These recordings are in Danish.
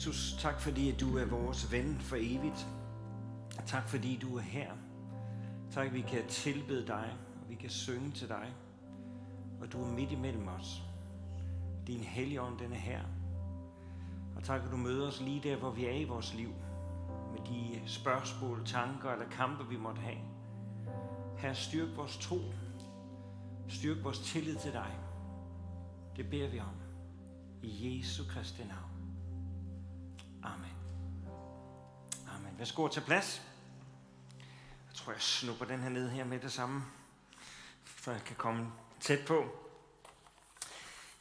Jesus, tak fordi at du er vores ven for evigt. Tak fordi du er her. Tak at vi kan tilbede dig, og vi kan synge til dig. Og du er midt imellem os. Din helligånd, den er her. Og tak at du møder os lige der, hvor vi er i vores liv. Med de spørgsmål, tanker eller kampe, vi måtte have. Her styrk vores tro. Styrk vores tillid til dig. Det beder vi om. I Jesu Kristi navn. Værsgo at til plads. Jeg tror, jeg snupper den her ned her med det samme, for jeg kan komme tæt på.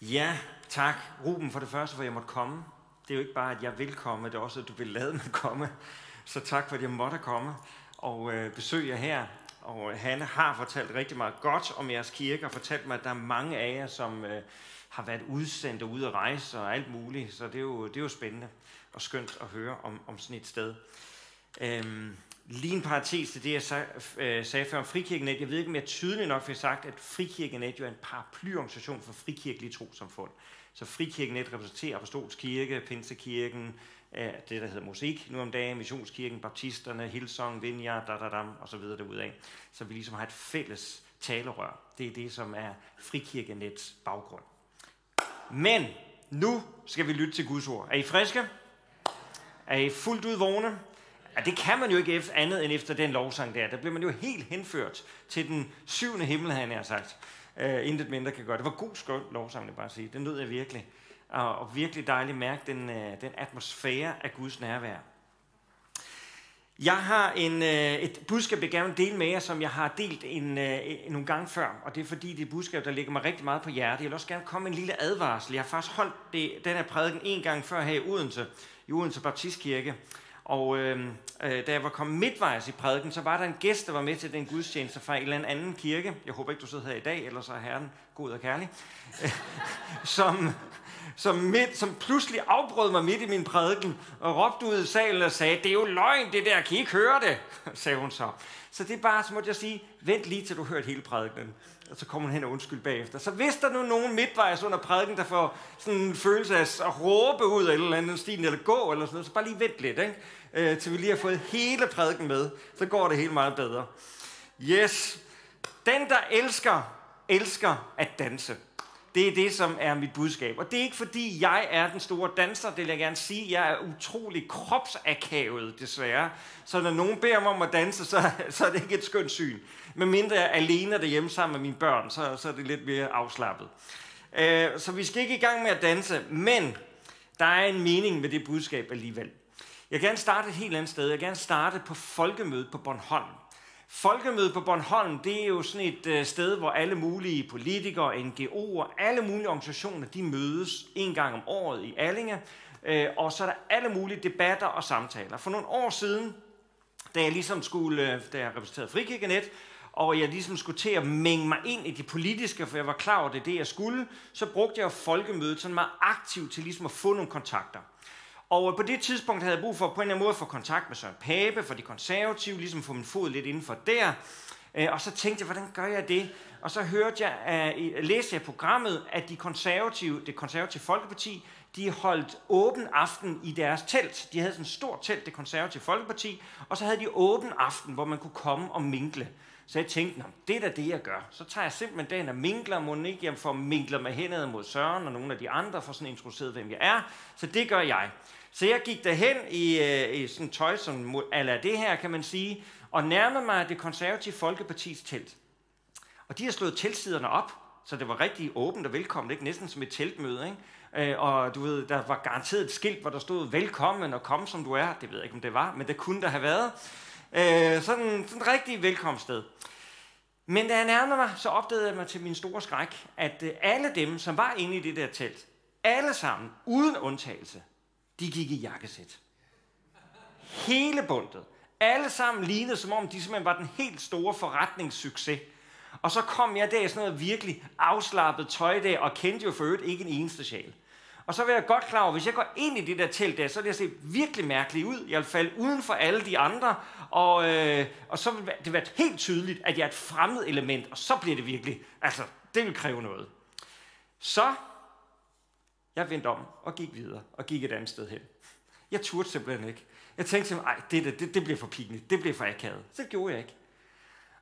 Ja, tak Ruben for det første, for jeg måtte komme. Det er jo ikke bare, at jeg vil komme, det er også, at du vil lade mig komme. Så tak for, at jeg måtte komme og øh, besøge jer her. Og øh, Hanne har fortalt rigtig meget godt om jeres kirke, og fortalt mig, at der er mange af jer, som øh, har været udsendt og ude at rejse og alt muligt. Så det er jo, det er jo spændende og skønt at høre om, om sådan et sted. Øhm, lige en parentes til det, jeg sag, øh, sagde før om Frikirkenet. Jeg ved ikke, om jeg tydeligt nok fik sagt, at Frikirkenet jo er en paraplyorganisation for frikirkelige trossamfund. Så Frikirkenet repræsenterer Apostolsk Kirke, Pinsekirken, øh, det der hedder Musik nu om dagen, Missionskirken, Baptisterne, Hillsong, Vineyard, da, da, og så videre derudaf. Så vi ligesom har et fælles talerør. Det er det, som er Frikirkenets baggrund. Men nu skal vi lytte til Guds ord. Er I friske? Er I fuldt ud vågne? Ja, det kan man jo ikke efter andet end efter den lovsang der. Der bliver man jo helt henført til den syvende himmel, han har sagt. Uh, intet mindre kan gøre. Det var god skøn lovsang, det bare sige. Den nød jeg virkelig. Og, og virkelig dejligt mærke den, uh, den atmosfære af Guds nærvær. Jeg har en, øh, et budskab, jeg gerne vil dele med jer, som jeg har delt en, øh, nogle gange før. Og det er fordi, det er et budskab, der ligger mig rigtig meget på hjertet. Jeg vil også gerne komme med en lille advarsel. Jeg har faktisk holdt det, den her prædiken en gang før her i Odense, i Odense Baptistkirke. Og øh, øh, da jeg var kommet midtvejs i prædiken, så var der en gæst, der var med til den gudstjeneste fra en eller anden kirke. Jeg håber ikke, du sidder her i dag, ellers er herren god og kærlig. som, som, midt, som pludselig afbrød mig midt i min prædiken og råbte ud i salen og sagde, det er jo løgn, det der, kan I ikke høre det? sagde hun så. Så det er bare, så måtte jeg sige, vent lige til du hørt hele prædiken. Og så kommer hun hen og undskyld bagefter. Så hvis der nu nogen midtvejs under prædiken, der får sådan en følelse af at råbe ud af eller andet stil, eller gå eller sådan noget, så bare lige vent lidt, ikke? Øh, til vi lige har fået hele prædiken med. Så går det helt meget bedre. Yes. Den, der elsker, elsker at danse. Det er det, som er mit budskab. Og det er ikke fordi, jeg er den store danser, det vil jeg gerne sige. Jeg er utrolig kropsakavet, desværre. Så når nogen beder mig om at danse, så, så er det ikke et skønt syn. Men mindre jeg er alene derhjemme sammen med mine børn, så, så er det lidt mere afslappet. Øh, så vi skal ikke i gang med at danse, men der er en mening med det budskab alligevel. Jeg vil gerne starte et helt andet sted. Jeg vil gerne starte på folkemødet på Bornholm. Folkemødet på Bornholm, det er jo sådan et øh, sted, hvor alle mulige politikere, NGO'er, alle mulige organisationer, de mødes en gang om året i Allinge, øh, og så er der alle mulige debatter og samtaler. For nogle år siden, da jeg ligesom skulle, øh, da jeg repræsenterede Frikirkenet, og jeg ligesom skulle til at mænge mig ind i det politiske, for jeg var klar over, det det, jeg skulle, så brugte jeg folkemødet sådan meget aktivt til ligesom at få nogle kontakter. Og på det tidspunkt havde jeg brug for på en eller anden måde at få kontakt med Søren Pape, for de konservative, ligesom få min fod lidt indenfor der. Øh, og så tænkte jeg, hvordan gør jeg det? Og så hørte jeg, øh, læste jeg programmet, at de konservative, det konservative Folkeparti, de holdt åben aften i deres telt. De havde sådan et stort telt, det konservative Folkeparti, og så havde de åben aften, hvor man kunne komme og mingle. Så jeg tænkte, det er da det, jeg gør. Så tager jeg simpelthen dagen og minkler, må ikke jeg får minkler med hænderne mod Søren og nogle af de andre, for sådan introduceret, hvem jeg er. Så det gør jeg. Så jeg gik derhen i, øh, i sådan tøj, som ala det her, kan man sige, og nærmede mig det konservative Folkepartis telt. Og de har slået teltsiderne op, så det var rigtig åbent og velkommen, ikke? næsten som et teltmøde. Ikke? Øh, og du ved, der var garanteret et skilt, hvor der stod velkommen og kom som du er. Det ved jeg ikke, om det var, men det kunne der have været. Øh, sådan, sådan et rigtig velkomststed. Men da jeg nærmede mig, så opdagede jeg mig til min store skræk, at øh, alle dem, som var inde i det der telt, alle sammen, uden undtagelse, de gik i jakkesæt. Hele bundet. Alle sammen lignede, som om de simpelthen var den helt store forretningssucces. Og så kom jeg der i sådan noget virkelig afslappet tøj der, og kendte jo for øvrigt ikke en eneste sjæl. Og så var jeg godt klar over, hvis jeg går ind i det der telt der, så vil jeg se virkelig mærkeligt ud. Jeg vil falde uden for alle de andre, og, øh, og så vil det være helt tydeligt, at jeg er et fremmed element, og så bliver det virkelig, altså, det vil kræve noget. Så jeg vendte om og gik videre og gik et andet sted hen. Jeg turde simpelthen ikke. Jeg tænkte simpelthen, det, det, det, det bliver for pinligt, det bliver for akavet. Så det gjorde jeg ikke.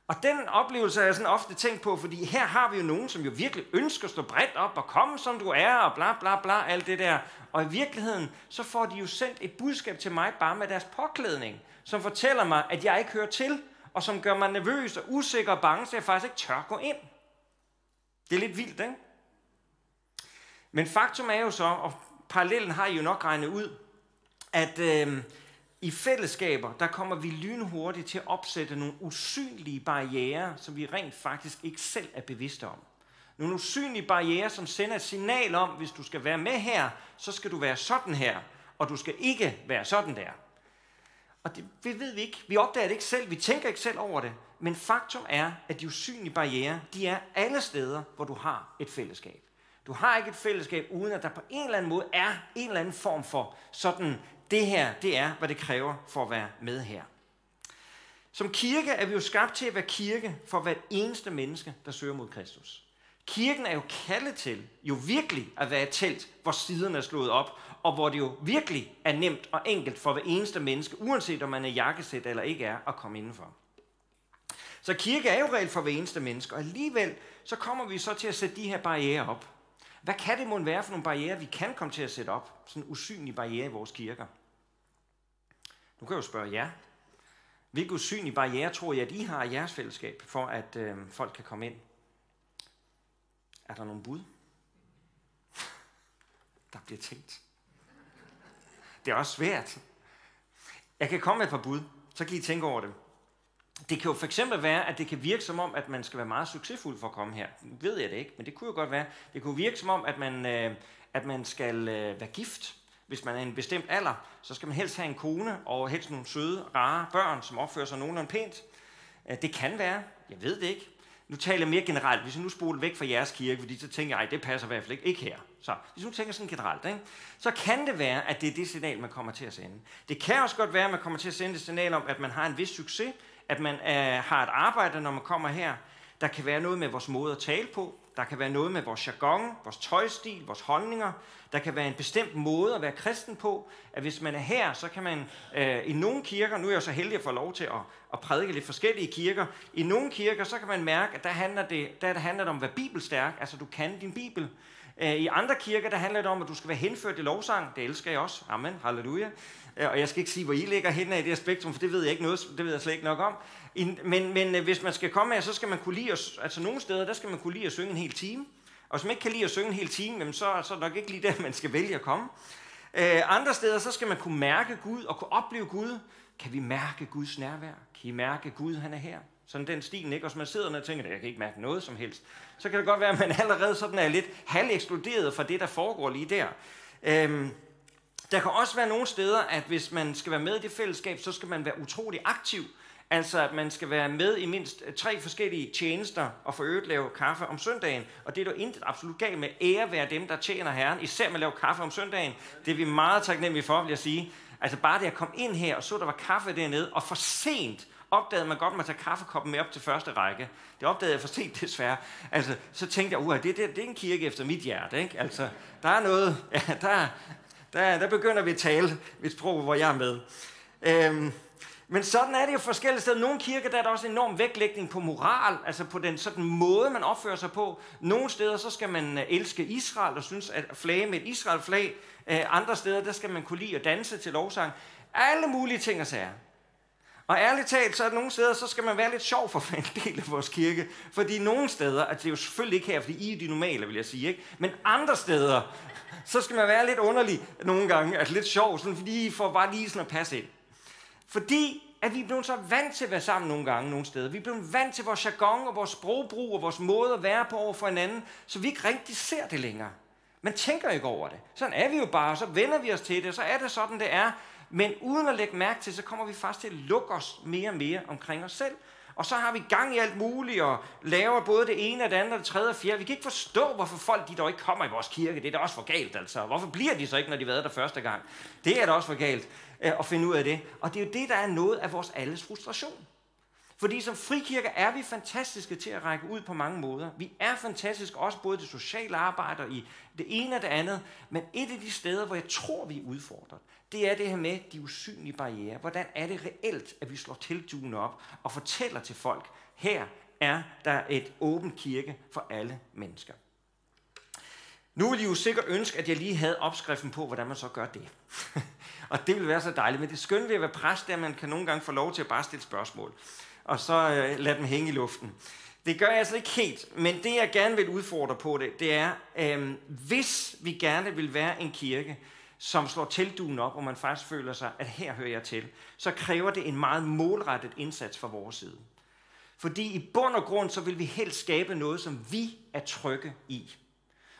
Og den oplevelse har jeg sådan ofte tænkt på, fordi her har vi jo nogen, som jo virkelig ønsker at stå bredt op og komme som du er, og bla bla bla, alt det der. Og i virkeligheden, så får de jo sendt et budskab til mig bare med deres påklædning, som fortæller mig, at jeg ikke hører til, og som gør mig nervøs og usikker og bange, så jeg faktisk ikke tør gå ind. Det er lidt vildt, ikke? Men faktum er jo så, og parallellen har I jo nok regnet ud, at øh, i fællesskaber, der kommer vi lynhurtigt til at opsætte nogle usynlige barriere, som vi rent faktisk ikke selv er bevidste om. Nogle usynlige barriere, som sender et signal om, hvis du skal være med her, så skal du være sådan her, og du skal ikke være sådan der. Og det, det ved vi ikke. Vi opdager det ikke selv. Vi tænker ikke selv over det. Men faktum er, at de usynlige barriere, de er alle steder, hvor du har et fællesskab. Du har ikke et fællesskab, uden at der på en eller anden måde er en eller anden form for sådan, det her, det er, hvad det kræver for at være med her. Som kirke er vi jo skabt til at være kirke for hvert eneste menneske, der søger mod Kristus. Kirken er jo kaldet til jo virkelig at være et telt, hvor siderne er slået op, og hvor det jo virkelig er nemt og enkelt for hver eneste menneske, uanset om man er jakkesæt eller ikke er, at komme indenfor. Så kirke er jo reelt for hver eneste menneske, og alligevel så kommer vi så til at sætte de her barriere op. Hvad kan det måtte være for nogle barriere, vi kan komme til at sætte op? Sådan en usynlig barriere i vores kirker. Nu kan jeg jo spørge jer. Hvilke usynlige barriere tror jeg, at I har i jeres fællesskab, for at øh, folk kan komme ind? Er der nogle bud? Der bliver tænkt. Det er også svært. Jeg kan komme med et par bud, så kan I tænke over det. Det kan jo for eksempel være, at det kan virke som om, at man skal være meget succesfuld for at komme her. Nu ved jeg det ikke, men det kunne jo godt være. Det kunne virke som om, at man, øh, at man skal øh, være gift. Hvis man er en bestemt alder, så skal man helst have en kone og helst nogle søde, rare børn, som opfører sig nogenlunde pænt. Øh, det kan være, jeg ved det ikke. Nu taler jeg mere generelt. Hvis jeg nu spoler væk fra jeres kirke, fordi så tænker jeg, at det passer i hvert fald ikke, ikke her. Så hvis nu tænker sådan generelt, ikke? så kan det være, at det er det signal, man kommer til at sende. Det kan også godt være, at man kommer til at sende et signal om, at man har en vis succes, at man øh, har et arbejde, når man kommer her. Der kan være noget med vores måde at tale på. Der kan være noget med vores jargon, vores tøjstil, vores holdninger. Der kan være en bestemt måde at være kristen på. At hvis man er her, så kan man øh, i nogle kirker, nu er jeg så heldig at få lov til at, at prædike lidt forskellige kirker. I nogle kirker, så kan man mærke, at der handler det, der handler det om at være bibelstærk. Altså du kan din bibel. Øh, I andre kirker, der handler det om, at du skal være henført i lovsang. Det elsker jeg også. Amen. Halleluja. Øh, og jeg skal ikke sige, hvor I ligger henne i det her spektrum, for det ved jeg ikke noget, det ved jeg slet ikke nok om. Men, men øh, hvis man skal komme her, så skal man kunne lide at, altså nogle steder, der skal man kunne lide at synge en hel time. Og hvis man ikke kan lide at synge en hel time, så, så er det nok ikke lige der, man skal vælge at komme. Øh, andre steder, så skal man kunne mærke Gud og kunne opleve Gud. Kan vi mærke Guds nærvær? Kan I mærke Gud, han er her? Sådan den stil, ikke? Og hvis man sidder og tænker, at jeg kan ikke mærke noget som helst, så kan det godt være, at man allerede sådan er lidt halveksploderet fra det, der foregår lige der. Øhm, der kan også være nogle steder, at hvis man skal være med i det fællesskab, så skal man være utrolig aktiv. Altså at man skal være med i mindst øh, tre forskellige tjenester og for øvrigt lave kaffe om søndagen. Og det er der intet absolut galt med. Ære være dem, der tjener Herren, især med at lave kaffe om søndagen. Det er vi meget taknemmelige for, vil jeg sige. Altså bare det at komme ind her og så, der var kaffe dernede, og for sent opdagede man godt, at man tager kaffekoppen med op til første række. Det opdagede jeg for sent desværre. Altså, så tænkte jeg, at det, det, det er en kirke efter mit hjerte. Ikke? Altså, der er noget, ja, der, der, der begynder vi at tale et sprog, hvor jeg er med. Øhm, men sådan er det jo forskellige steder. Nogle kirker, der er der også enorm vægtlægning på moral, altså på den sådan måde, man opfører sig på. Nogle steder, så skal man øh, elske Israel og synes at flage med et Israel-flag. Øh, andre steder, der skal man kunne lide at danse til lovsang. Alle mulige ting og sager. Og ærligt talt, så er nogle steder, så skal man være lidt sjov for en del af vores kirke. Fordi nogle steder, at det er jo selvfølgelig ikke her, fordi I er de normale, vil jeg sige, ikke? men andre steder, så skal man være lidt underlig nogle gange, altså lidt sjov, sådan, fordi I får bare lige sådan at passe ind. Fordi at vi er blevet så vant til at være sammen nogle gange nogle steder. Vi er blevet vant til vores jargon og vores sprogbrug og vores måde at være på over for hinanden, så vi ikke rigtig ser det længere. Man tænker ikke over det. Sådan er vi jo bare, så vender vi os til det, så er det sådan, det er. Men uden at lægge mærke til, så kommer vi faktisk til at lukke os mere og mere omkring os selv. Og så har vi gang i alt muligt, og laver både det ene og det andet og det tredje og fjerde. Vi kan ikke forstå, hvorfor folk de dog ikke kommer i vores kirke. Det er da også for galt, altså. Hvorfor bliver de så ikke, når de har været der første gang? Det er da også for galt øh, at finde ud af det. Og det er jo det, der er noget af vores alles frustration. Fordi som frikirker er vi fantastiske til at række ud på mange måder. Vi er fantastiske også både det sociale arbejde og i det ene og det andet. Men et af de steder, hvor jeg tror, vi er udfordret, det er det her med de usynlige barriere. Hvordan er det reelt, at vi slår tilduen op og fortæller til folk, her er der et åbent kirke for alle mennesker. Nu vil I jo sikkert ønske, at jeg lige havde opskriften på, hvordan man så gør det. og det vil være så dejligt. Men det skønne ved at være præst, det er, at man kan nogle gange få lov til at bare stille spørgsmål. Og så øh, lade dem hænge i luften. Det gør jeg altså ikke helt. Men det, jeg gerne vil udfordre på det, det er, øh, hvis vi gerne vil være en kirke, som slår teltduen op, og man faktisk føler sig, at her hører jeg til, så kræver det en meget målrettet indsats fra vores side. Fordi i bund og grund, så vil vi helst skabe noget, som vi er trygge i.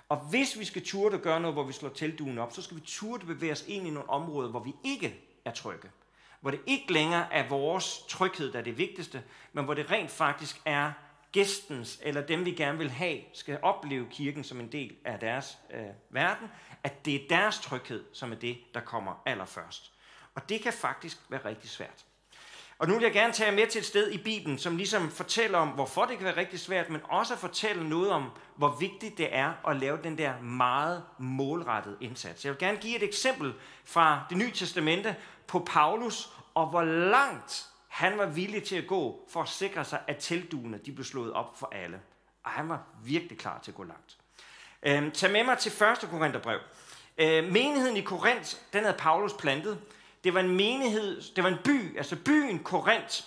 Og hvis vi skal turde gøre noget, hvor vi slår teltduen op, så skal vi turde bevæge os ind i nogle områder, hvor vi ikke er trygge. Hvor det ikke længere er vores tryghed, der er det vigtigste, men hvor det rent faktisk er gæstens, eller dem vi gerne vil have, skal opleve kirken som en del af deres øh, verden, at det er deres tryghed, som er det, der kommer allerførst. Og det kan faktisk være rigtig svært. Og nu vil jeg gerne tage jer med til et sted i Bibelen, som ligesom fortæller om, hvorfor det kan være rigtig svært, men også fortælle noget om, hvor vigtigt det er at lave den der meget målrettede indsats. Jeg vil gerne give et eksempel fra det nye testamente på Paulus, og hvor langt han var villig til at gå for at sikre sig, at teltduene de blev slået op for alle. Og han var virkelig klar til at gå langt. Øh, tag med mig til 1. Korintherbrev. Øh, menigheden i Korinth, den havde Paulus plantet. Det var en menighed, det var en by, altså byen Korinth,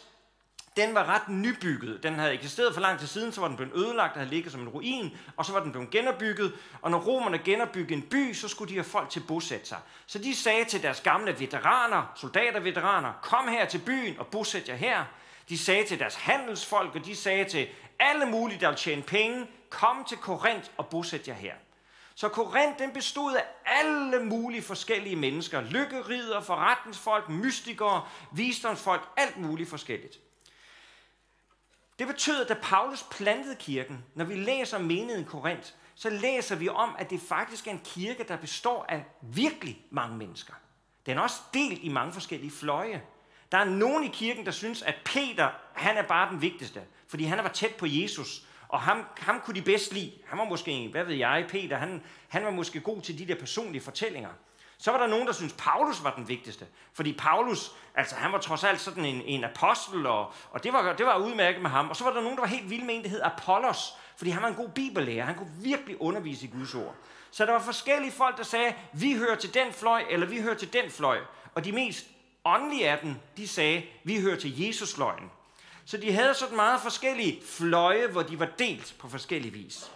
den var ret nybygget. Den havde eksisteret for lang tid siden, så var den blevet ødelagt og havde ligget som en ruin, og så var den blevet genopbygget. Og når romerne genopbyggede en by, så skulle de have folk til at bosætte sig. Så de sagde til deres gamle veteraner, soldaterveteraner, kom her til byen og bosæt jer her. De sagde til deres handelsfolk, og de sagde til alle mulige, der vil tjene penge, kom til Korinth og bosæt jer her. Så Korinth den bestod af alle mulige forskellige mennesker. Lykkerider, forretningsfolk, mystikere, visdomsfolk, alt muligt forskelligt. Det betød, at da Paulus plantede kirken, når vi læser menigheden Korinth, så læser vi om, at det faktisk er en kirke, der består af virkelig mange mennesker. Den er også delt i mange forskellige fløje. Der er nogen i kirken, der synes, at Peter, han er bare den vigtigste, fordi han var tæt på Jesus, og ham, ham kunne de bedst lide. Han var måske, hvad ved jeg, Peter, han, han var måske god til de der personlige fortællinger. Så var der nogen, der syntes, Paulus var den vigtigste. Fordi Paulus, altså han var trods alt sådan en, en apostel, og, og det, var, det var udmærket med ham. Og så var der nogen, der var helt vild med en, der hed Apollos, fordi han var en god bibellærer. Han kunne virkelig undervise i Guds ord. Så der var forskellige folk, der sagde, vi hører til den fløj, eller vi hører til den fløj. Og de mest åndelige af dem, de sagde, vi hører til Jesus-fløjen. Så de havde sådan meget forskellige fløje, hvor de var delt på forskellige vis.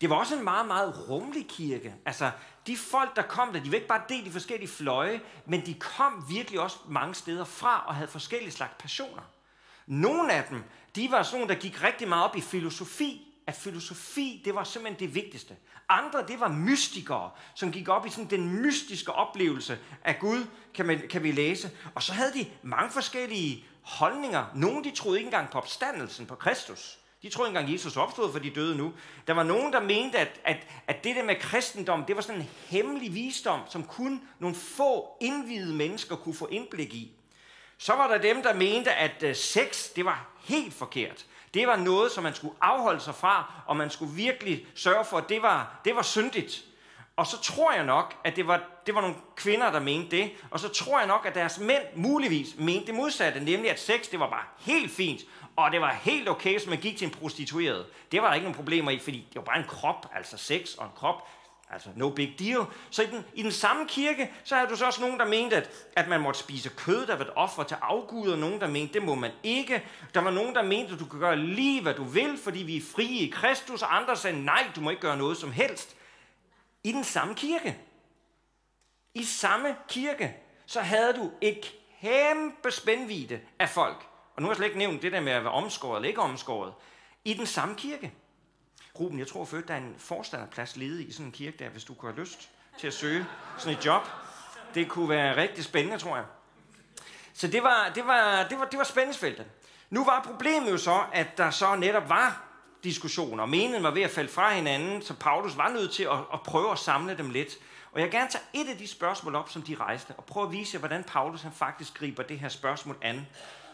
Det var også en meget, meget rummelig kirke. Altså, de folk, der kom der, de var ikke bare delt i forskellige fløje, men de kom virkelig også mange steder fra og havde forskellige slags passioner. Nogle af dem, de var sådan der gik rigtig meget op i filosofi, at filosofi, det var simpelthen det vigtigste. Andre, det var mystikere, som gik op i sådan den mystiske oplevelse af Gud, kan, man, kan vi læse. Og så havde de mange forskellige holdninger. Nogle, de troede ikke engang på opstandelsen på Kristus. De troede ikke engang, Jesus opstod for de døde nu. Der var nogen, der mente, at, at, at det der med kristendom, det var sådan en hemmelig visdom, som kun nogle få indvidede mennesker kunne få indblik i. Så var der dem, der mente, at øh, sex, det var helt forkert. Det var noget, som man skulle afholde sig fra, og man skulle virkelig sørge for, at det var, det var syndigt. Og så tror jeg nok, at det var, det var nogle kvinder, der mente det. Og så tror jeg nok, at deres mænd muligvis mente det modsatte, nemlig at sex, det var bare helt fint. Og det var helt okay, hvis man gik til en prostitueret. Det var der ikke nogen problemer i, fordi det var bare en krop, altså sex og en krop. Altså, no big deal. Så i den, i den samme kirke, så havde du så også nogen, der mente, at, at man måtte spise kød, der var et offer til afguder. Nogen, der mente, det må man ikke. Der var nogen, der mente, at du kan gøre lige, hvad du vil, fordi vi er frie i Kristus. Og andre sagde, nej, du må ikke gøre noget som helst. I den samme kirke. I samme kirke, så havde du et kæmpe spændvide af folk. Og nu har jeg slet ikke nævnt det der med at være omskåret eller ikke omskåret. I den samme kirke. Ruben, jeg tror for der er en forstanderplads ledig i sådan en kirke der, hvis du kunne have lyst til at søge sådan et job. Det kunne være rigtig spændende, tror jeg. Så det var, det var, det var, det var spændingsfeltet. Nu var problemet jo så, at der så netop var diskussioner, meningen var ved at falde fra hinanden, så Paulus var nødt til at, at prøve at samle dem lidt. Og jeg vil gerne tage et af de spørgsmål op, som de rejste, og prøve at vise jer, hvordan Paulus han faktisk griber det her spørgsmål an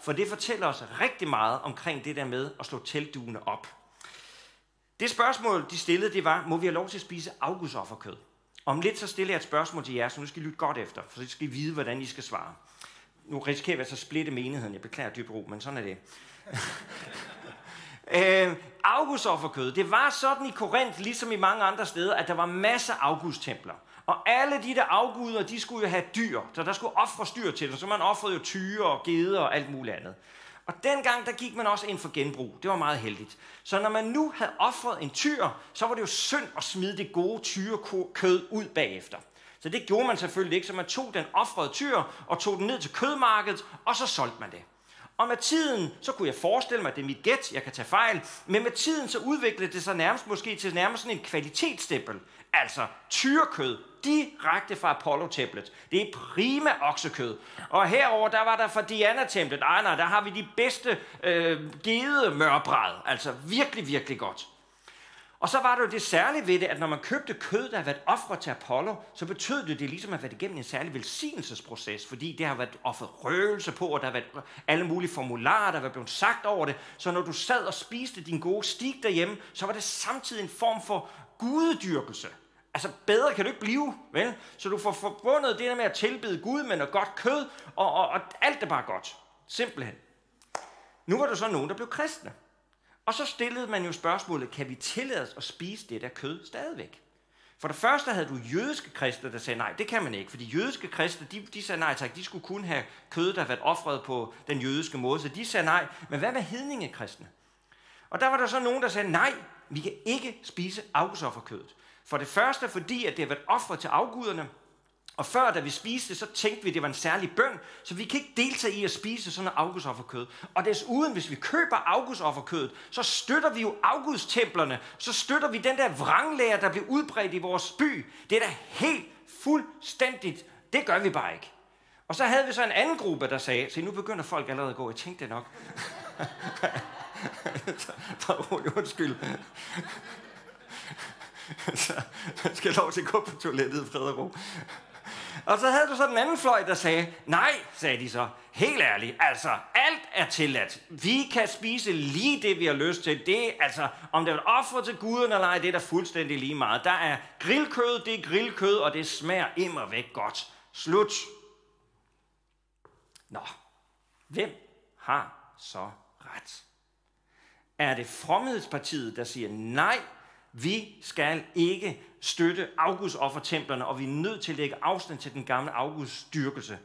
for det fortæller os rigtig meget omkring det der med at slå teltduene op. Det spørgsmål, de stillede, det var, må vi have lov til at spise augustofferkød? Om lidt så stiller jeg et spørgsmål til jer, så nu skal I lytte godt efter, for så skal I vide, hvordan I skal svare. Nu risikerer vi altså at splitte menigheden. Jeg beklager dybt ro, men sådan er det øh, augustofferkød, det var sådan i Korinth, ligesom i mange andre steder, at der var masser af augusttempler. Og alle de der afguder, de skulle jo have dyr, så der skulle ofre dyr til dem, så man offrede jo tyre og geder og alt muligt andet. Og dengang, der gik man også ind for genbrug. Det var meget heldigt. Så når man nu havde offret en tyr, så var det jo synd at smide det gode tyrekød ud bagefter. Så det gjorde man selvfølgelig ikke, så man tog den offrede tyr og tog den ned til kødmarkedet, og så solgte man det. Og med tiden, så kunne jeg forestille mig, at det er mit gæt, jeg kan tage fejl, men med tiden så udviklede det sig nærmest måske til nærmest sådan en kvalitetsstempel. Altså tyrekød, direkte fra Apollo-templet. Det er prima oksekød. Og herover der var der fra Diana-templet, Ej nej, der har vi de bedste øh, gede mørbræd. Altså virkelig, virkelig godt. Og så var det jo det særlige ved det, at når man købte kød, der havde været offret til Apollo, så betød det, det ligesom at være igennem en særlig velsignelsesproces, fordi det har været offret røgelse på, og der har været alle mulige formularer, der var blevet sagt over det. Så når du sad og spiste din gode stik derhjemme, så var det samtidig en form for gudedyrkelse. Altså bedre kan du ikke blive, vel? Så du får forbundet det der med at tilbede Gud med noget godt kød, og, og, og alt er bare godt. Simpelthen. Nu var der så nogen, der blev kristne. Og så stillede man jo spørgsmålet, kan vi tillade os at spise det der kød stadigvæk? For det første havde du jødiske kristne, der sagde nej, det kan man ikke. Fordi jødiske kristne, de, de sagde nej tak, de skulle kun have kød, der havde været offret på den jødiske måde. Så de sagde nej. Men hvad med hedningekristne? Og der var der så nogen, der sagde nej, vi kan ikke spise afgudsofferkødet. For det første, fordi at det har været offret til afguderne, og før, da vi spiste så tænkte vi, at det var en særlig bøn, så vi kan ikke deltage i at spise sådan noget afgudsofferkød. Og desuden, hvis vi køber afgudsofferkødet, så støtter vi jo afgudstemplerne, så støtter vi den der vranglærer, der bliver udbredt i vores by. Det er da helt fuldstændigt. Det gør vi bare ikke. Og så havde vi så en anden gruppe, der sagde, se nu begynder folk allerede at gå, jeg tænkte det nok. Bare undskyld. så man skal lov til at gå på toilettet, fred og ro. Og så havde du så den anden fløj, der sagde, nej, sagde de så, helt ærligt, altså, alt er tilladt. Vi kan spise lige det, vi har lyst til. Det altså, om det er offret til guden eller ej, det er der fuldstændig lige meget. Der er grillkød, det er grillkød, og det smager immer væk godt. Slut. Nå, hvem har så ret? Er det fromhedspartiet, der siger, nej, vi skal ikke støtte augustoffertemplerne, og vi er nødt til at lægge afstand til den gamle August-dyrkelse.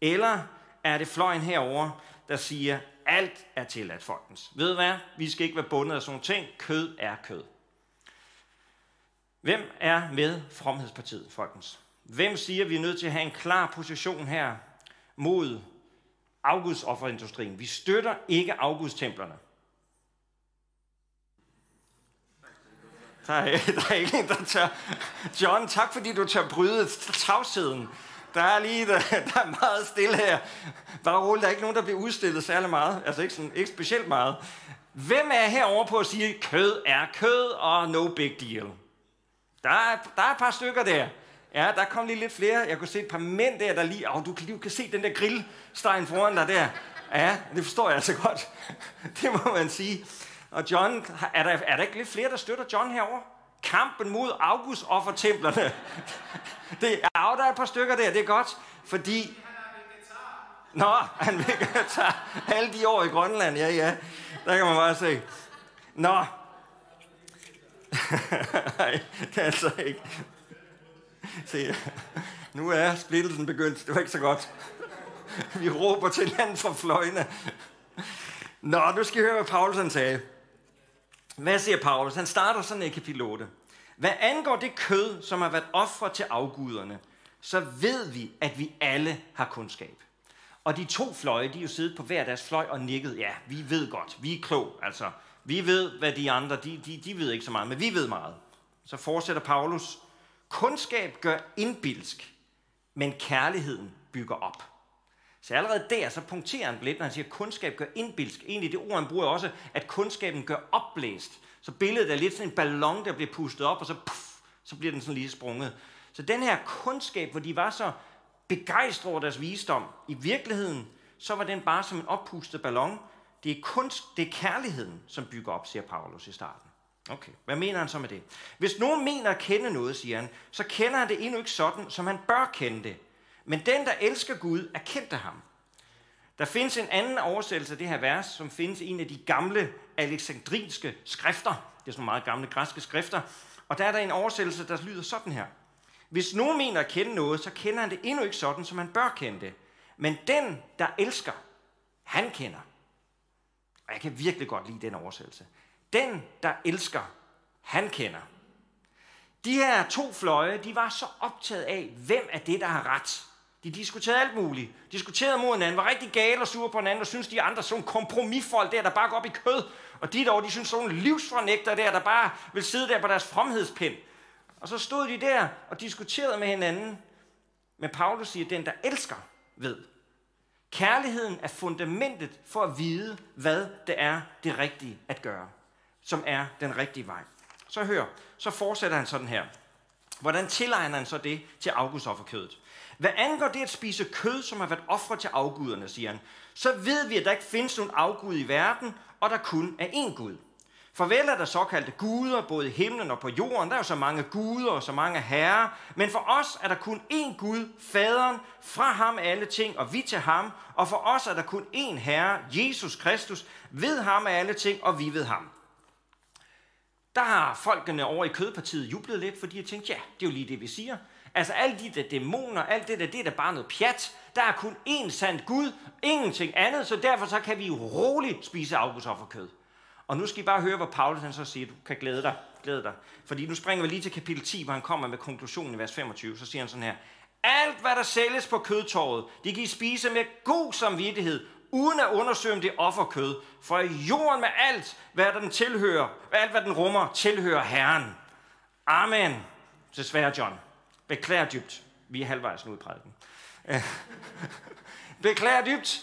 Eller er det fløjen herover, der siger, alt er tilladt, folkens. Ved du hvad? Vi skal ikke være bundet af sådan nogle ting. Kød er kød. Hvem er med Fromhedspartiet, folkens? Hvem siger, at vi er nødt til at have en klar position her mod August-offerindustrien? Vi støtter ikke augusttemplerne. Der er, der er ikke en, der tør. John, tak fordi du tør bryde tavsheden. Der er lige der, der er meget stille her. Bare roligt, der er ikke nogen, der bliver udstillet særlig meget. Altså ikke, sådan, ikke specielt meget. Hvem er herover på at sige, kød er kød og no big deal? Der er, der er et par stykker der. Ja, der kom lige lidt flere. Jeg kunne se et par mænd der, der lige... Oh, du, kan, du kan se den der grillstegen foran dig der. Ja, det forstår jeg altså godt. Det må man sige. Og John, er der, er der ikke lidt flere, der støtter John herover? Kampen mod August offertemplerne. det, ja, der er et par stykker der, det er godt, fordi... Nå, han vil tage alle de år i Grønland, ja, ja. Der kan man bare se. Nå. Nej, det er altså ikke. Se, nu er splittelsen begyndt. Det var ikke så godt. Vi råber til hinanden fra fløjene. Nå, nu skal I høre, hvad Paulus sagde. Hvad siger Paulus? Han starter sådan i kapitel 8. Hvad angår det kød, som har været offer til afguderne, så ved vi, at vi alle har kundskab. Og de to fløje, de er jo siddet på hver deres fløj og nikket. Ja, vi ved godt. Vi er klog. Altså, vi ved, hvad de andre, de, de, de ved ikke så meget, men vi ved meget. Så fortsætter Paulus. Kundskab gør indbilsk, men kærligheden bygger op. Så allerede der, så punkterer han lidt, når han siger, at kundskab gør indbilsk. Egentlig det ord, han bruger også, at kundskaben gør opblæst. Så billedet er lidt sådan en ballon, der bliver pustet op, og så, puff, så bliver den sådan lige sprunget. Så den her kundskab, hvor de var så begejstrede over deres visdom, i virkeligheden, så var den bare som en oppustet ballon. Det er kunst, det er kærligheden, som bygger op, siger Paulus i starten. Okay, hvad mener han så med det? Hvis nogen mener at kende noget, siger han, så kender han det endnu ikke sådan, som han bør kende det. Men den, der elsker Gud, er kendt af ham. Der findes en anden oversættelse af det her vers, som findes i en af de gamle alexandrinske skrifter. Det er sådan meget gamle græske skrifter. Og der er der en oversættelse, der lyder sådan her. Hvis nogen mener at kende noget, så kender han det endnu ikke sådan, som man bør kende det. Men den, der elsker, han kender. Og jeg kan virkelig godt lide den oversættelse. Den, der elsker, han kender. De her to fløje, de var så optaget af, hvem er det, der har ret. De diskuterede alt muligt. Diskuterede mod hinanden, var rigtig gale og sure på hinanden, og synes de andre sådan kompromisfolk der, der bare går op i kød. Og de dog, de synes sådan nogle livsfornægter der, der bare vil sidde der på deres fromhedspind. Og så stod de der og diskuterede med hinanden. Men Paulus siger, den der elsker, ved. Kærligheden er fundamentet for at vide, hvad det er det rigtige at gøre. Som er den rigtige vej. Så hør, så fortsætter han sådan her. Hvordan tilegner han så det til augustofferkødet? Hvad angår det at spise kød, som har været ofret til afguderne, siger han, så ved vi, at der ikke findes nogen afgud i verden, og der kun er én Gud. Farvel er der såkaldte guder, både i himlen og på jorden. Der er jo så mange guder og så mange herrer. Men for os er der kun én Gud, faderen, fra ham alle ting, og vi til ham. Og for os er der kun én herre, Jesus Kristus. Ved ham er alle ting, og vi ved ham. Der har folkene over i kødpartiet jublet lidt, fordi de har tænkt, ja, det er jo lige det, vi siger. Altså alle de der dæmoner, alt det der, det er da bare noget pjat. Der er kun én sand Gud, ingenting andet, så derfor så kan vi jo roligt spise afgudsofferkød. Og nu skal I bare høre, hvad Paulus han så siger. Du kan glæde dig, glæde dig. Fordi nu springer vi lige til kapitel 10, hvor han kommer med konklusionen i vers 25. Så siger han sådan her. Alt, hvad der sælges på kødtorvet, det kan I spise med god samvittighed, uden at undersøge, om det er offerkød. For jorden med alt, hvad den tilhører, alt, hvad den rummer, tilhører Herren. Amen. Desværre, John. Beklager dybt. Vi er halvvejs nu i prædiken. Beklager dybt.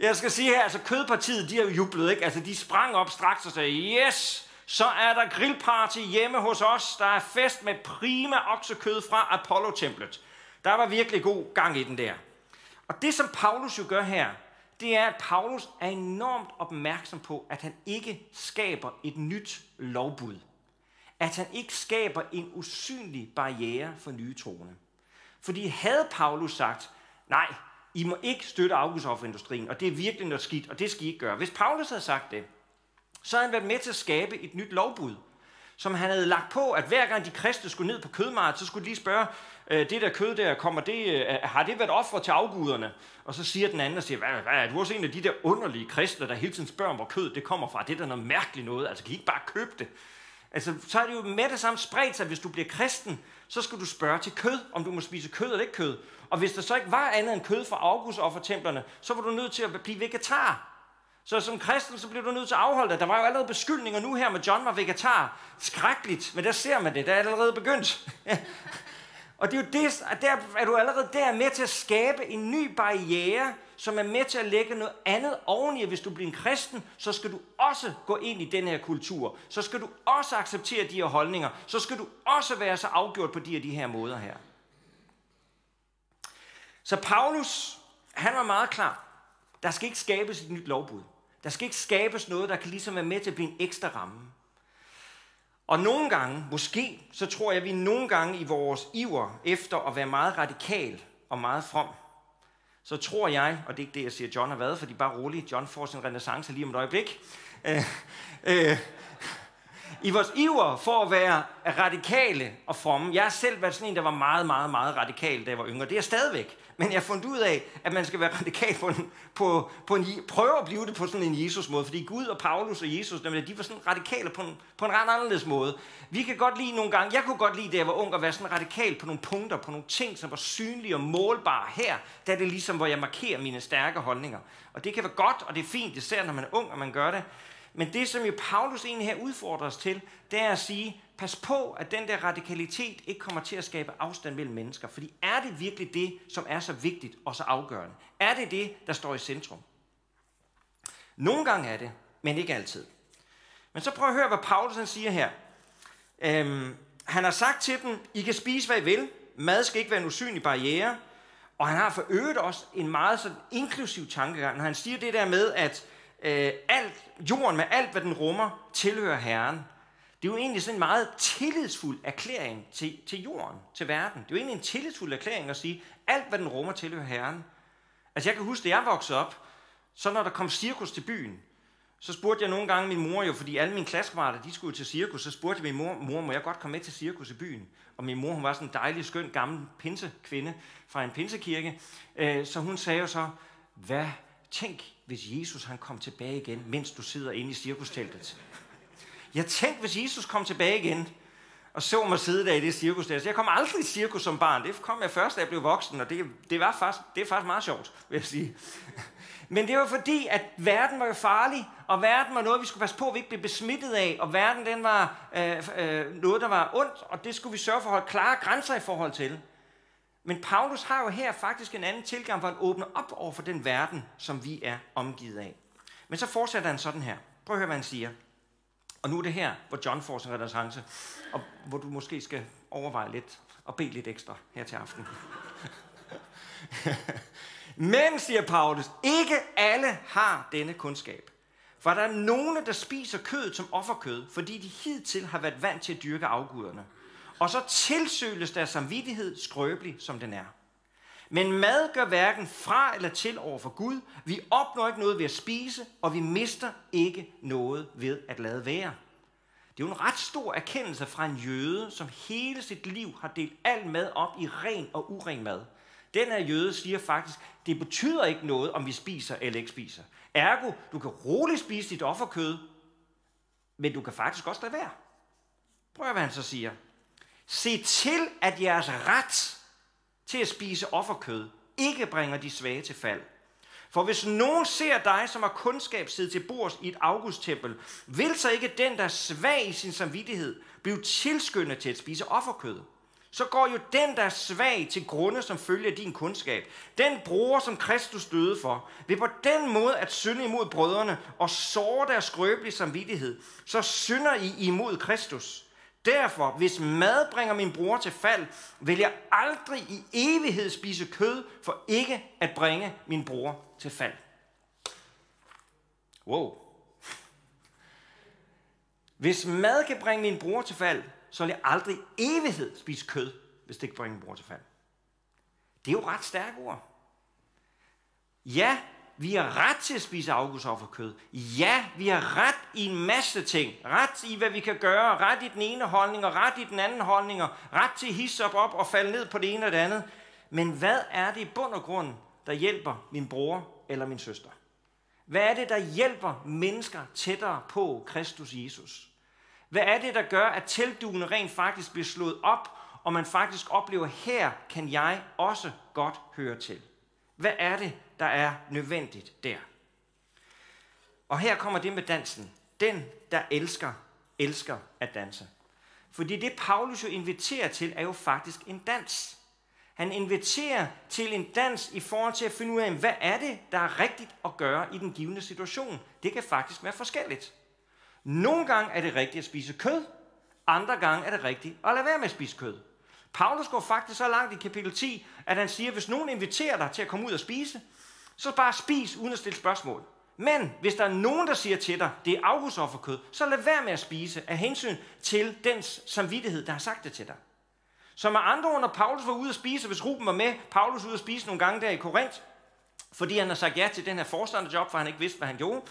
Jeg skal sige her, altså kødpartiet, de har jo jublet, ikke? Altså de sprang op straks og sagde, yes, så er der grillparty hjemme hos os. Der er fest med prima oksekød fra Apollo-templet. Der var virkelig god gang i den der. Og det, som Paulus jo gør her, det er, at Paulus er enormt opmærksom på, at han ikke skaber et nyt lovbud at han ikke skaber en usynlig barriere for nye troende. Fordi havde Paulus sagt, nej, I må ikke støtte afgudsofferindustrien, og det er virkelig noget skidt, og det skal I ikke gøre. Hvis Paulus havde sagt det, så havde han været med til at skabe et nyt lovbud, som han havde lagt på, at hver gang de kristne skulle ned på kødmarkedet, så skulle de lige spørge, øh, det der kød der, kommer det, øh, har det været offer til afguderne? Og så siger den anden og siger, hvad, hvad er du også en af de der underlige kristne, der hele tiden spørger, hvor kød det kommer fra? Det er da noget mærkeligt noget, altså kan I ikke bare købe det? Altså, så er det jo med det samme spredt sig, hvis du bliver kristen, så skal du spørge til kød, om du må spise kød eller ikke kød. Og hvis der så ikke var andet end kød fra augustoffertemplerne, og for templerne, så var du nødt til at blive vegetar. Så som kristen, så bliver du nødt til at afholde dig. Der var jo allerede beskyldninger nu her med John var vegetar. Skrækkeligt, men der ser man det. Der er allerede begyndt. og det er jo det, at der er du allerede der med til at skabe en ny barriere, som er med til at lægge noget andet oveni. Hvis du bliver en kristen, så skal du også gå ind i den her kultur. Så skal du også acceptere de her holdninger. Så skal du også være så afgjort på de her, de her måder her. Så Paulus, han var meget klar. Der skal ikke skabes et nyt lovbud. Der skal ikke skabes noget, der kan ligesom være med til at blive en ekstra ramme. Og nogle gange, måske, så tror jeg, at vi nogle gange i vores iver efter at være meget radikal og meget from, så tror jeg, og det er ikke det, jeg siger, John har været, fordi bare rolig, John får sin renaissance lige om et øjeblik. Øh, øh, I vores iver for at være radikale og fromme. Jeg har selv været sådan en, der var meget, meget, meget radikal, da jeg var yngre. Det er jeg stadigvæk. Men jeg har fundet ud af, at man skal være radikal på en, på, på en, prøve at blive det på sådan en Jesus-måde. Fordi Gud og Paulus og Jesus, de var sådan radikale på en, på en ret anderledes måde. Vi kan godt lide nogle gange, jeg kunne godt lide, da jeg var ung, at være sådan radikal på nogle punkter, på nogle ting, som var synlige og målbare. Her, der er det ligesom, hvor jeg markerer mine stærke holdninger. Og det kan være godt, og det er fint, især når man er ung, og man gør det. Men det, som jo Paulus egentlig her udfordrer os til, det er at sige, pas på, at den der radikalitet ikke kommer til at skabe afstand mellem mennesker. Fordi er det virkelig det, som er så vigtigt og så afgørende? Er det det, der står i centrum? Nogle gange er det, men ikke altid. Men så prøv at høre, hvad Paulus han siger her. Øhm, han har sagt til dem, I kan spise, hvad I vil. Mad skal ikke være en usynlig barriere. Og han har for øvrigt også en meget sådan inklusiv tankegang, når han siger det der med, at øh, alt, jorden med alt, hvad den rummer, tilhører Herren. Det er jo egentlig sådan en meget tillidsfuld erklæring til, til jorden, til verden. Det er jo egentlig en tillidsfuld erklæring at sige, alt, hvad den rummer, tilhører Herren. Altså jeg kan huske, da jeg voksede op, så når der kom cirkus til byen, så spurgte jeg nogle gange min mor jo, fordi alle mine klassekammerater, de skulle til cirkus, så spurgte jeg min mor, mor, må jeg godt komme med til cirkus i byen? Og min mor, hun var sådan en dejlig, skøn, gammel pinsekvinde fra en pinsekirke. Øh, så hun sagde jo så, hvad, tænk, hvis Jesus han kom tilbage igen, mens du sidder inde i cirkusteltet. Jeg tænkte, hvis Jesus kom tilbage igen, og så mig sidde der i det cirkus der. Så jeg kom aldrig i cirkus som barn. Det kom jeg først, da jeg blev voksen, og det, det, var faktisk, det er faktisk meget sjovt, vil jeg sige. Men det var fordi, at verden var jo farlig, og verden var noget, vi skulle passe på, at vi ikke blev besmittet af, og verden den var øh, øh, noget, der var ondt, og det skulle vi sørge for at holde klare grænser i forhold til. Men Paulus har jo her faktisk en anden tilgang, hvor han åbner op over for den verden, som vi er omgivet af. Men så fortsætter han sådan her. Prøv at høre, hvad han siger. Og nu er det her, hvor John får sin renaissance, og hvor du måske skal overveje lidt og bede lidt ekstra her til aften. Men, siger Paulus, ikke alle har denne kundskab. For der er nogle, der spiser kød som offerkød, fordi de hidtil har været vant til at dyrke afguderne. Og så tilsøles deres samvittighed skrøbelig, som den er. Men mad gør hverken fra eller til over for Gud. Vi opnår ikke noget ved at spise, og vi mister ikke noget ved at lade være. Det er jo en ret stor erkendelse fra en jøde, som hele sit liv har delt al mad op i ren og uren mad. Den her jøde siger faktisk, det betyder ikke noget, om vi spiser eller ikke spiser. Ergo, du kan roligt spise dit offerkød, men du kan faktisk også lade være. Prøv hvad han så siger. Se til, at jeres ret til at spise offerkød ikke bringer de svage til fald. For hvis nogen ser dig, som har kundskab sidde til bords i et augusttempel, vil så ikke den, der er svag i sin samvittighed, blive tilskyndet til at spise offerkød? så går jo den, der er svag til grunde, som følger din kundskab. Den bror, som Kristus døde for, vil på den måde at synde imod brødrene og såre deres skrøbelige samvittighed, så synder I imod Kristus. Derfor, hvis mad bringer min bror til fald, vil jeg aldrig i evighed spise kød, for ikke at bringe min bror til fald. Wow. Hvis mad kan bringe min bror til fald, så vil jeg aldrig evighed spise kød, hvis det ikke bringer min bror til fald. Det er jo ret stærke ord. Ja, vi har ret til at spise kød. Ja, vi har ret i en masse ting. Ret i, hvad vi kan gøre. Ret i den ene holdning, og ret i den anden holdning. Og ret til at hisse op, op og falde ned på det ene og det andet. Men hvad er det i bund og grund, der hjælper min bror eller min søster? Hvad er det, der hjælper mennesker tættere på Kristus Jesus? Hvad er det, der gør, at teltduene rent faktisk bliver slået op, og man faktisk oplever, her kan jeg også godt høre til? Hvad er det, der er nødvendigt der? Og her kommer det med dansen. Den, der elsker, elsker at danse. Fordi det, Paulus jo inviterer til, er jo faktisk en dans. Han inviterer til en dans i forhold til at finde ud af, hvad er det, der er rigtigt at gøre i den givende situation. Det kan faktisk være forskelligt. Nogle gange er det rigtigt at spise kød, andre gange er det rigtigt at lade være med at spise kød. Paulus går faktisk så langt i kapitel 10, at han siger, at hvis nogen inviterer dig til at komme ud og spise, så bare spis uden at stille spørgsmål. Men hvis der er nogen, der siger til dig, det er afgudsofferkød, så lad være med at spise af hensyn til dens samvittighed, der har sagt det til dig. Så med andre ord, når Paulus var ude at spise, hvis Ruben var med, Paulus ude at spise nogle gange der i Korinth, fordi han har sagt ja til den her forstanderjob, for han ikke vidste, hvad han gjorde,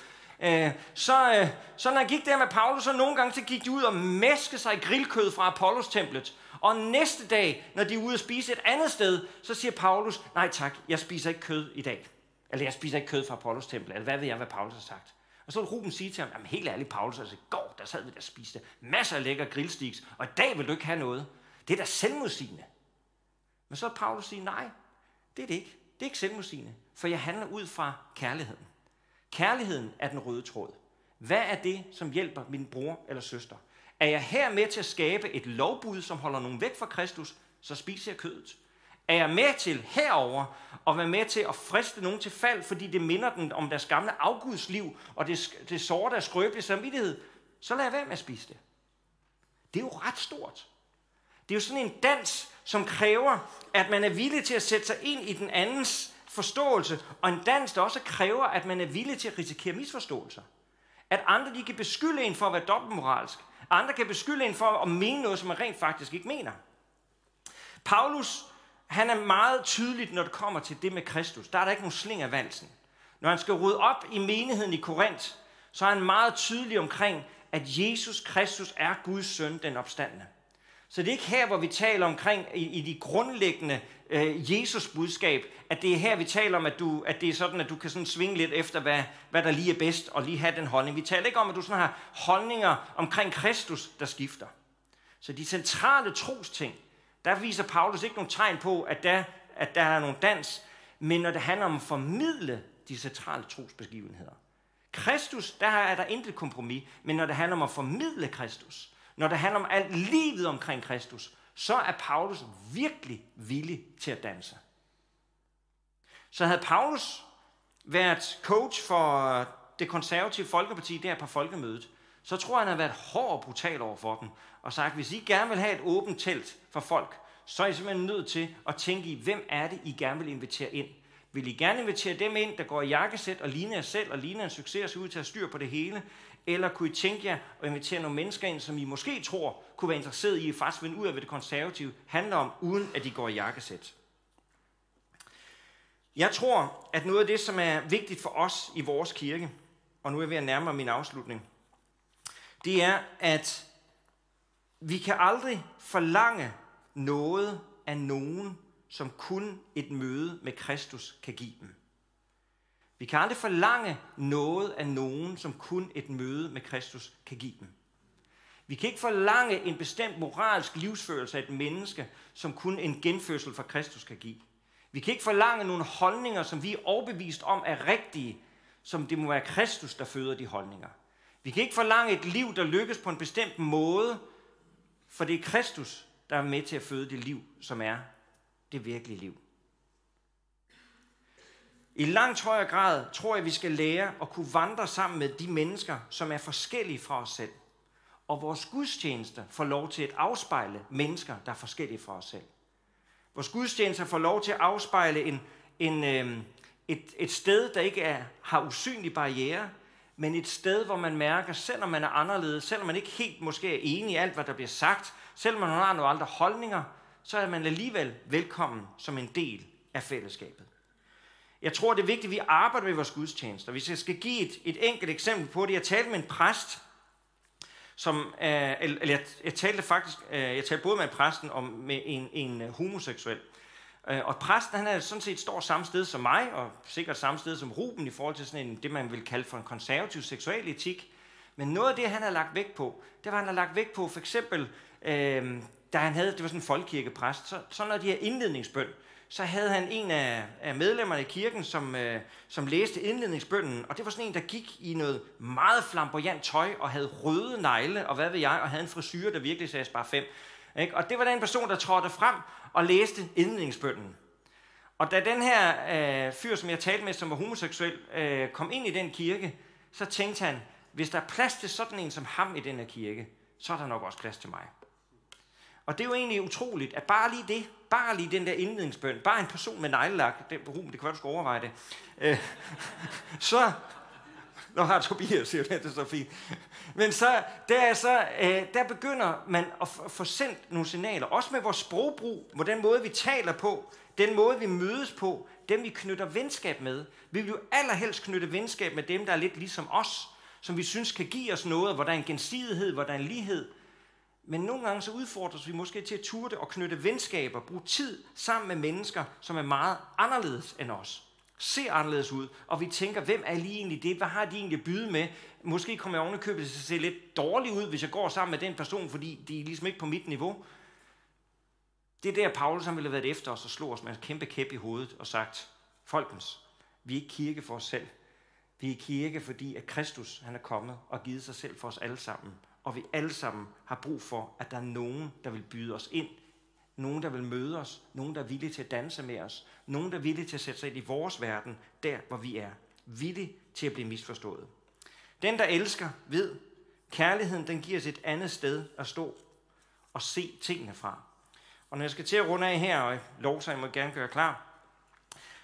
øh, så, øh, så når han gik der med Paulus, så nogle gange så gik de ud og mæske sig grillkød fra Apollos-templet. Og næste dag, når de er ude at spise et andet sted, så siger Paulus, nej tak, jeg spiser ikke kød i dag. Eller jeg spiser ikke kød fra Apollos tempel. Eller hvad ved jeg, hvad Paulus har sagt. Og så vil Ruben sige til ham, jamen helt ærligt Paulus, altså i går, der sad vi der og spiste masser af lækker grillstiks, og i dag vil du ikke have noget. Det er da selvmodsigende. Men så Paulus sige, nej, det er det ikke. Det er ikke selvmodsigende, for jeg handler ud fra kærligheden. Kærligheden er den røde tråd. Hvad er det, som hjælper min bror eller søster? Er jeg her med til at skabe et lovbud, som holder nogen væk fra Kristus, så spiser jeg kødet. Er jeg med til herover at være med til at friste nogen til fald, fordi det minder dem om deres gamle afgudsliv, og det, det sårer deres skrøbelige samvittighed, så lad jeg være med at spise det. Det er jo ret stort. Det er jo sådan en dans, som kræver, at man er villig til at sætte sig ind i den andens forståelse, og en dans, der også kræver, at man er villig til at risikere misforståelser. At andre de kan beskylde en for at være dobbeltmoralsk. Andre kan beskylde en for at mene noget, som man rent faktisk ikke mener. Paulus, han er meget tydeligt, når det kommer til det med Kristus. Der er der ikke nogen sling af valsen. Når han skal rydde op i menigheden i Korinth, så er han meget tydelig omkring, at Jesus Kristus er Guds søn, den opstandende. Så det er ikke her, hvor vi taler omkring i, i de grundlæggende øh, Jesus budskab, at det er her, vi taler om, at, du, at det er sådan, at du kan sådan svinge lidt efter, hvad, hvad der lige er bedst, og lige have den holdning. Vi taler ikke om, at du sådan har holdninger omkring Kristus, der skifter. Så de centrale trosting, der viser Paulus ikke nogen tegn på, at der, at der er nogen dans, men når det handler om at formidle de centrale trosbegivenheder. Kristus, der er der intet kompromis, men når det handler om at formidle Kristus, når det handler om alt livet omkring Kristus, så er Paulus virkelig villig til at danse. Så havde Paulus været coach for det konservative Folkeparti der på folkemødet, så tror jeg, han havde været hård og brutal over for dem, og sagt, hvis I gerne vil have et åbent telt for folk, så er I simpelthen nødt til at tænke i, hvem er det, I gerne vil invitere ind. Vil I gerne invitere dem ind, der går i jakkesæt og ligner jer selv, og ligner en succes og ser ud til at styr på det hele? Eller kunne I tænke jer at invitere nogle mennesker ind, som I måske tror kunne være interesseret i at faktisk vende ud af, hvad det konservative handler om, uden at de går i jakkesæt? Jeg tror, at noget af det, som er vigtigt for os i vores kirke, og nu er jeg ved at nærme min afslutning, det er, at vi kan aldrig forlange noget af nogen, som kun et møde med Kristus kan give dem. Vi kan aldrig forlange noget af nogen, som kun et møde med Kristus kan give dem. Vi kan ikke forlange en bestemt moralsk livsførelse af et menneske, som kun en genfødsel fra Kristus kan give. Vi kan ikke forlange nogle holdninger, som vi er overbevist om er rigtige, som det må være Kristus, der føder de holdninger. Vi kan ikke forlange et liv, der lykkes på en bestemt måde, for det er Kristus, der er med til at føde det liv, som er det virkelige liv. I langt højere grad tror jeg, vi skal lære at kunne vandre sammen med de mennesker, som er forskellige fra os selv. Og vores gudstjenester får lov til at afspejle mennesker, der er forskellige fra os selv. Vores gudstjenester får lov til at afspejle en, en, øh, et, et sted, der ikke er, har usynlige barriere, men et sted, hvor man mærker, selvom man er anderledes, selvom man ikke helt måske er enig i alt, hvad der bliver sagt, selvom man har nogle andre holdninger, så er man alligevel velkommen som en del af fællesskabet. Jeg tror, det er vigtigt, at vi arbejder med vores gudstjenester. Hvis jeg skal give et, et enkelt eksempel på det. Jeg talte med en præst, som, øh, eller jeg, jeg talte faktisk, øh, jeg talte både med præsten og med en, en øh, homoseksuel. Øh, og præsten, han er sådan set står samme sted som mig, og sikkert samme sted som Ruben i forhold til sådan en, det, man vil kalde for en konservativ seksuel etik. Men noget af det, han har lagt vægt på, det var, han har lagt vægt på, for eksempel, øh, da han havde, det var sådan en folkekirkepræst, så, så når de her indledningsbøn, så havde han en af, af medlemmerne i kirken, som, øh, som læste indledningsbønden, og det var sådan en, der gik i noget meget flamboyant tøj, og havde røde negle, og hvad ved jeg, og havde en frisyr, der virkelig sagde bare fem. Ikke? Og det var den person, der trådte frem og læste indledningsbønden. Og da den her øh, fyr, som jeg talte med, som var homoseksuel, øh, kom ind i den kirke, så tænkte han, hvis der er plads til sådan en som ham i den her kirke, så er der nok også plads til mig. Og det er jo egentlig utroligt, at bare lige det, bare lige den der indledningsbøn, bare en person med neglelak, det, det kan være, du skal overveje det, øh, så, Nå har Tobias, siger det, det er så fint. Men så, der, er så, øh, der begynder man at få sendt nogle signaler, også med vores sprogbrug, med den måde, vi taler på, den måde, vi mødes på, dem vi knytter venskab med. Vi vil jo allerhelst knytte venskab med dem, der er lidt ligesom os, som vi synes kan give os noget, hvor der er en gensidighed, hvor der er en lighed. Men nogle gange så udfordres vi måske til at turde og knytte venskaber, bruge tid sammen med mennesker, som er meget anderledes end os. Ser anderledes ud, og vi tænker, hvem er lige egentlig det? Hvad har de egentlig at byde med? Måske kommer jeg ovenikøbet til at se lidt dårligt ud, hvis jeg går sammen med den person, fordi de er ligesom ikke på mit niveau. Det er der, Paulus han ville have været efter os og slå os med en kæmpe kæp i hovedet og sagt, folkens, vi er ikke kirke for os selv. Vi er kirke, fordi at Kristus han er kommet og givet sig selv for os alle sammen og vi alle sammen har brug for, at der er nogen, der vil byde os ind. Nogen, der vil møde os. Nogen, der er villige til at danse med os. Nogen, der er villige til at sætte sig ind i vores verden, der hvor vi er. Villige til at blive misforstået. Den, der elsker, ved, kærligheden den giver os et andet sted at stå og se tingene fra. Og når jeg skal til at runde af her, og lovsang må gerne gøre klar,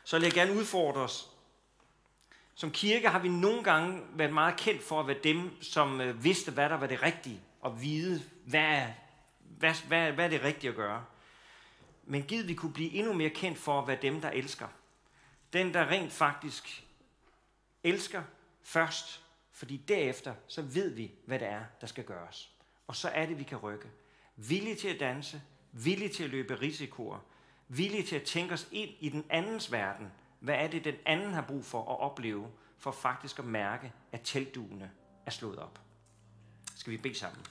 så vil jeg gerne udfordre os. Som kirke har vi nogle gange været meget kendt for at være dem, som øh, vidste, hvad der var det rigtige, og vide, hvad, hvad, hvad, hvad er det rigtige at gøre. Men giv vi kunne blive endnu mere kendt for at være dem, der elsker. Den, der rent faktisk elsker først, fordi derefter, så ved vi, hvad det er, der skal gøres. Og så er det, vi kan rykke. Villige til at danse, villige til at løbe risikoer, villige til at tænke os ind i den andens verden. Hvad er det, den anden har brug for at opleve, for faktisk at mærke, at teltduene er slået op. Skal vi bede sammen?